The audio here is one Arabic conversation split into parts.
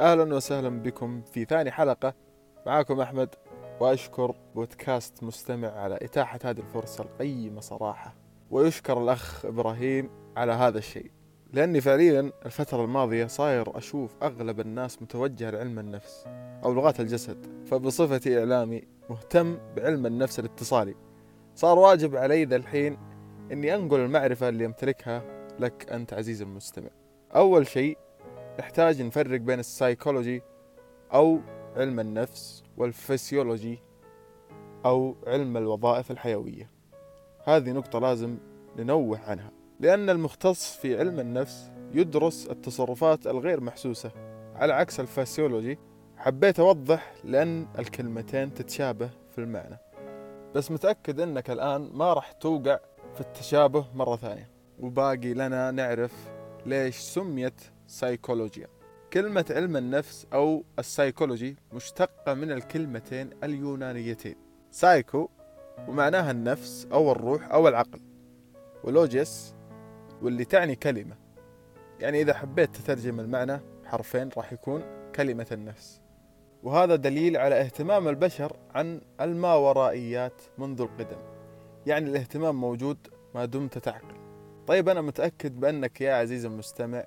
أهلا وسهلا بكم في ثاني حلقة. معاكم أحمد وأشكر بودكاست مستمع على إتاحة هذه الفرصة القيمة صراحة. ويشكر الأخ إبراهيم على هذا الشيء لأني فعليا الفترة الماضية صاير أشوف أغلب الناس متوجهة لعلم النفس أو لغات الجسد فبصفتي إعلامي مهتم بعلم النفس الاتصالي. صار واجب علي ذا الحين أني أنقل المعرفة اللي أمتلكها لك أنت عزيزي المستمع. أول شيء نحتاج نفرق بين السايكولوجي أو علم النفس والفسيولوجي أو علم الوظائف الحيوية. هذه نقطة لازم ننوه عنها لأن المختص في علم النفس يدرس التصرفات الغير محسوسة. على عكس الفسيولوجي حبيت أوضح لأن الكلمتين تتشابه في المعنى. بس متأكد أنك الآن ما راح توقع في التشابه مرة ثانية. وباقي لنا نعرف ليش سميت سايكولوجيا كلمة علم النفس أو السايكولوجي مشتقة من الكلمتين اليونانيتين. سايكو ومعناها النفس أو الروح أو العقل. ولوجيس واللي تعني كلمة. يعني إذا حبيت تترجم المعنى حرفين راح يكون كلمة النفس. وهذا دليل على اهتمام البشر عن الماورائيات منذ القدم. يعني الاهتمام موجود ما دمت تعقل. طيب أنا متأكد بأنك يا عزيزي المستمع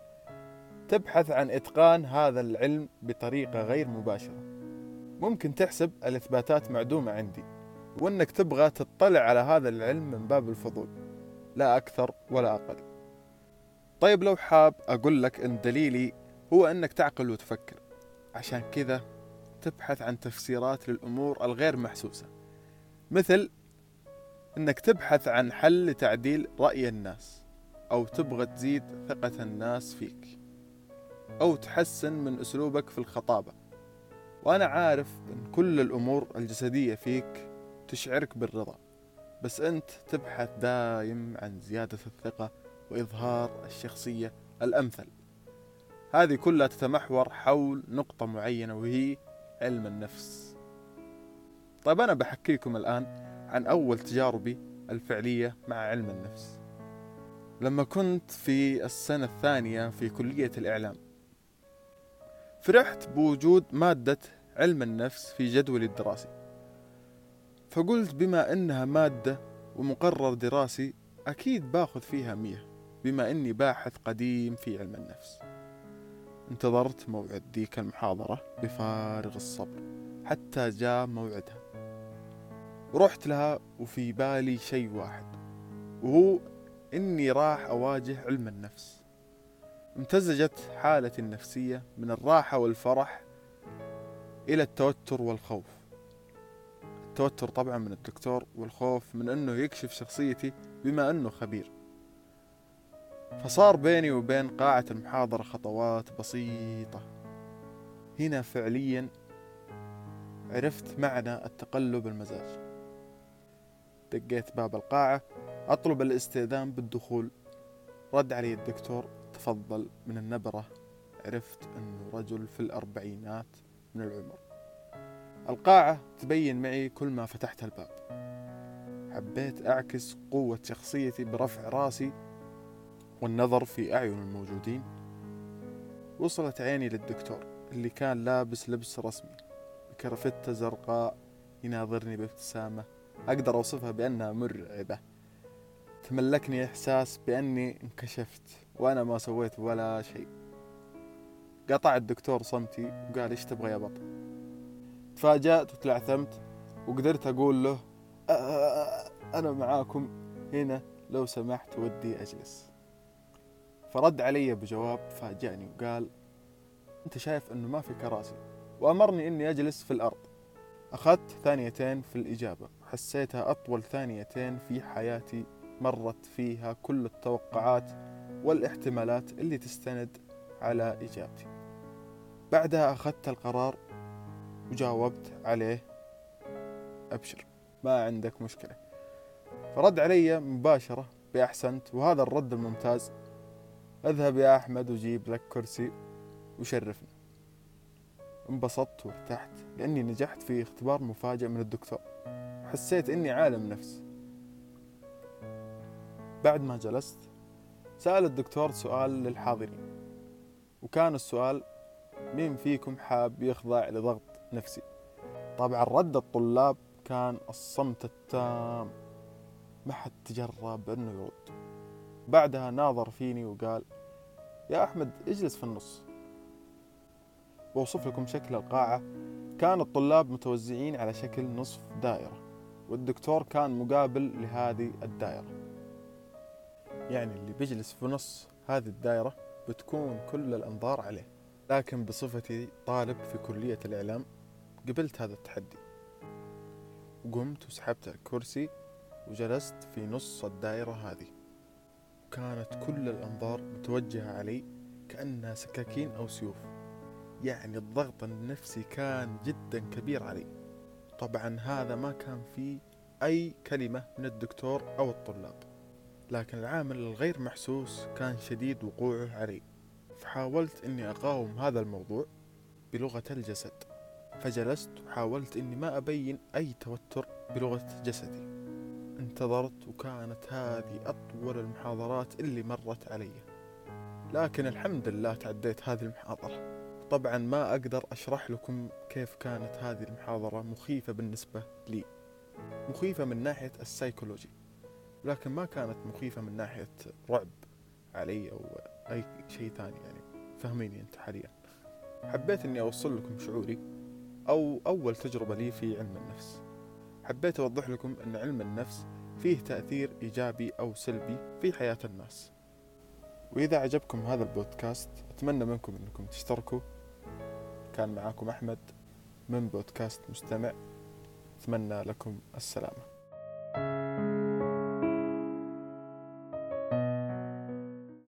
تبحث عن إتقان هذا العلم بطريقة غير مباشرة. ممكن تحسب الإثباتات معدومة عندي وأنك تبغى تطلع على هذا العلم من باب الفضول لا أكثر ولا أقل. طيب لو حاب أقول لك أن دليلي هو أنك تعقل وتفكر. عشان كذا تبحث عن تفسيرات للأمور الغير محسوسة. مثل أنك تبحث عن حل لتعديل رأي الناس أو تبغى تزيد ثقة الناس فيك. أو تحسن من أسلوبك في الخطابة. وأنا عارف أن كل الأمور الجسدية فيك تشعرك بالرضا بس أنت تبحث دايم عن زيادة الثقة وإظهار الشخصية الأمثل. هذه كلها تتمحور حول نقطة معينة وهي علم النفس. طيب أنا بحكيكم الآن عن أول تجاربي الفعلية مع علم النفس. لما كنت في السنة الثانية في كلية الإعلام فرحت بوجود مادة علم النفس في جدولي الدراسي فقلت بما إنها مادة ومقرر دراسي أكيد باخذ فيها مية بما إني باحث قديم في علم النفس. انتظرت موعد ديك المحاضرة بفارغ الصبر حتى جاء موعدها. ورحت لها وفي بالي شيء واحد وهو إني راح أواجه علم النفس. امتزجت حالتي النفسية من الراحة والفرح إلى التوتر والخوف. التوتر طبعا من الدكتور والخوف من أنه يكشف شخصيتي بما أنه خبير. فصار بيني وبين قاعة المحاضرة خطوات بسيطة. هنا فعليا عرفت معنى التقلب المزاج. دقيت باب القاعة أطلب الاستئذان بالدخول. رد علي الدكتور تفضل من النبرة. عرفت أنه رجل في الأربعينات من العمر. القاعة تبين معي كل ما فتحت الباب. حبيت أعكس قوة شخصيتي برفع راسي والنظر في أعين الموجودين. وصلت عيني للدكتور اللي كان لابس لبس رسمي. بكرفتة زرقاء يناظرني بابتسامة. أقدر أوصفها بأنها مرعبة. تملكني إحساس بأني انكشفت. وأنا ما سويت ولا شيء. قطع الدكتور صمتي وقال إيش تبغى يا بطل؟ تفاجأت وتلعثمت وقدرت أقول له أنا معاكم هنا لو سمحت ودي أجلس. فرد علي بجواب فاجأني وقال أنت شايف أنه ما في كراسي وأمرني أني أجلس في الأرض. أخذت ثانيتين في الإجابة. حسيتها أطول ثانيتين في حياتي مرت فيها كل التوقعات والاحتمالات اللي تستند على إجابتي. بعدها أخذت القرار وجاوبت عليه أبشر. ما عندك مشكلة. فرد علي مباشرة بأحسنت وهذا الرد الممتاز أذهب يا أحمد وجيب لك كرسي وشرفني. انبسطت وارتحت لأني نجحت في اختبار مفاجئ من الدكتور. وحسيت إني عالم نفس. بعد ما جلست سأل الدكتور سؤال للحاضرين وكان السؤال مين فيكم حاب يخضع لضغط نفسي؟ طبعا رد الطلاب كان الصمت التام ما حد تجرب إنه يرد. بعدها ناظر فيني وقال يا أحمد اجلس في النص. بوصف لكم شكل القاعة كان الطلاب متوزعين على شكل نصف دائرة والدكتور كان مقابل لهذه الدائرة. يعني اللي بيجلس في نص هذه الدائرة بتكون كل الأنظار عليه. لكن بصفتي طالب في كلية الإعلام قبلت هذا التحدي. وقمت وسحبت الكرسي وجلست في نص الدائرة هذه. كانت كل الأنظار متوجهة علي كأنها سكاكين أو سيوف. يعني الضغط النفسي كان جدا كبير علي. طبعا هذا ما كان فيه أي كلمة من الدكتور أو الطلاب. لكن العامل الغير محسوس كان شديد وقوعه علي فحاولت أني أقاوم هذا الموضوع بلغة الجسد. فجلست وحاولت أني ما أبين أي توتر بلغة جسدي. انتظرت وكانت هذه أطول المحاضرات اللي مرت علي. لكن الحمد لله تعديت هذه المحاضرة. طبعا ما أقدر أشرح لكم كيف كانت هذه المحاضرة مخيفة بالنسبة لي. مخيفة من ناحية السيكولوجي. لكن ما كانت مخيفة من ناحية رعب علي أو أي شيء ثاني يعني. فهميني أنت حاليا. حبيت أني أوصل لكم شعوري أو أول تجربة لي في علم النفس. حبيت أوضح لكم أن علم النفس فيه تأثير إيجابي أو سلبي في حياة الناس. وإذا عجبكم هذا البودكاست أتمنى منكم أنكم تشتركوا. كان معاكم أحمد من بودكاست مستمع. أتمنى لكم السلامة.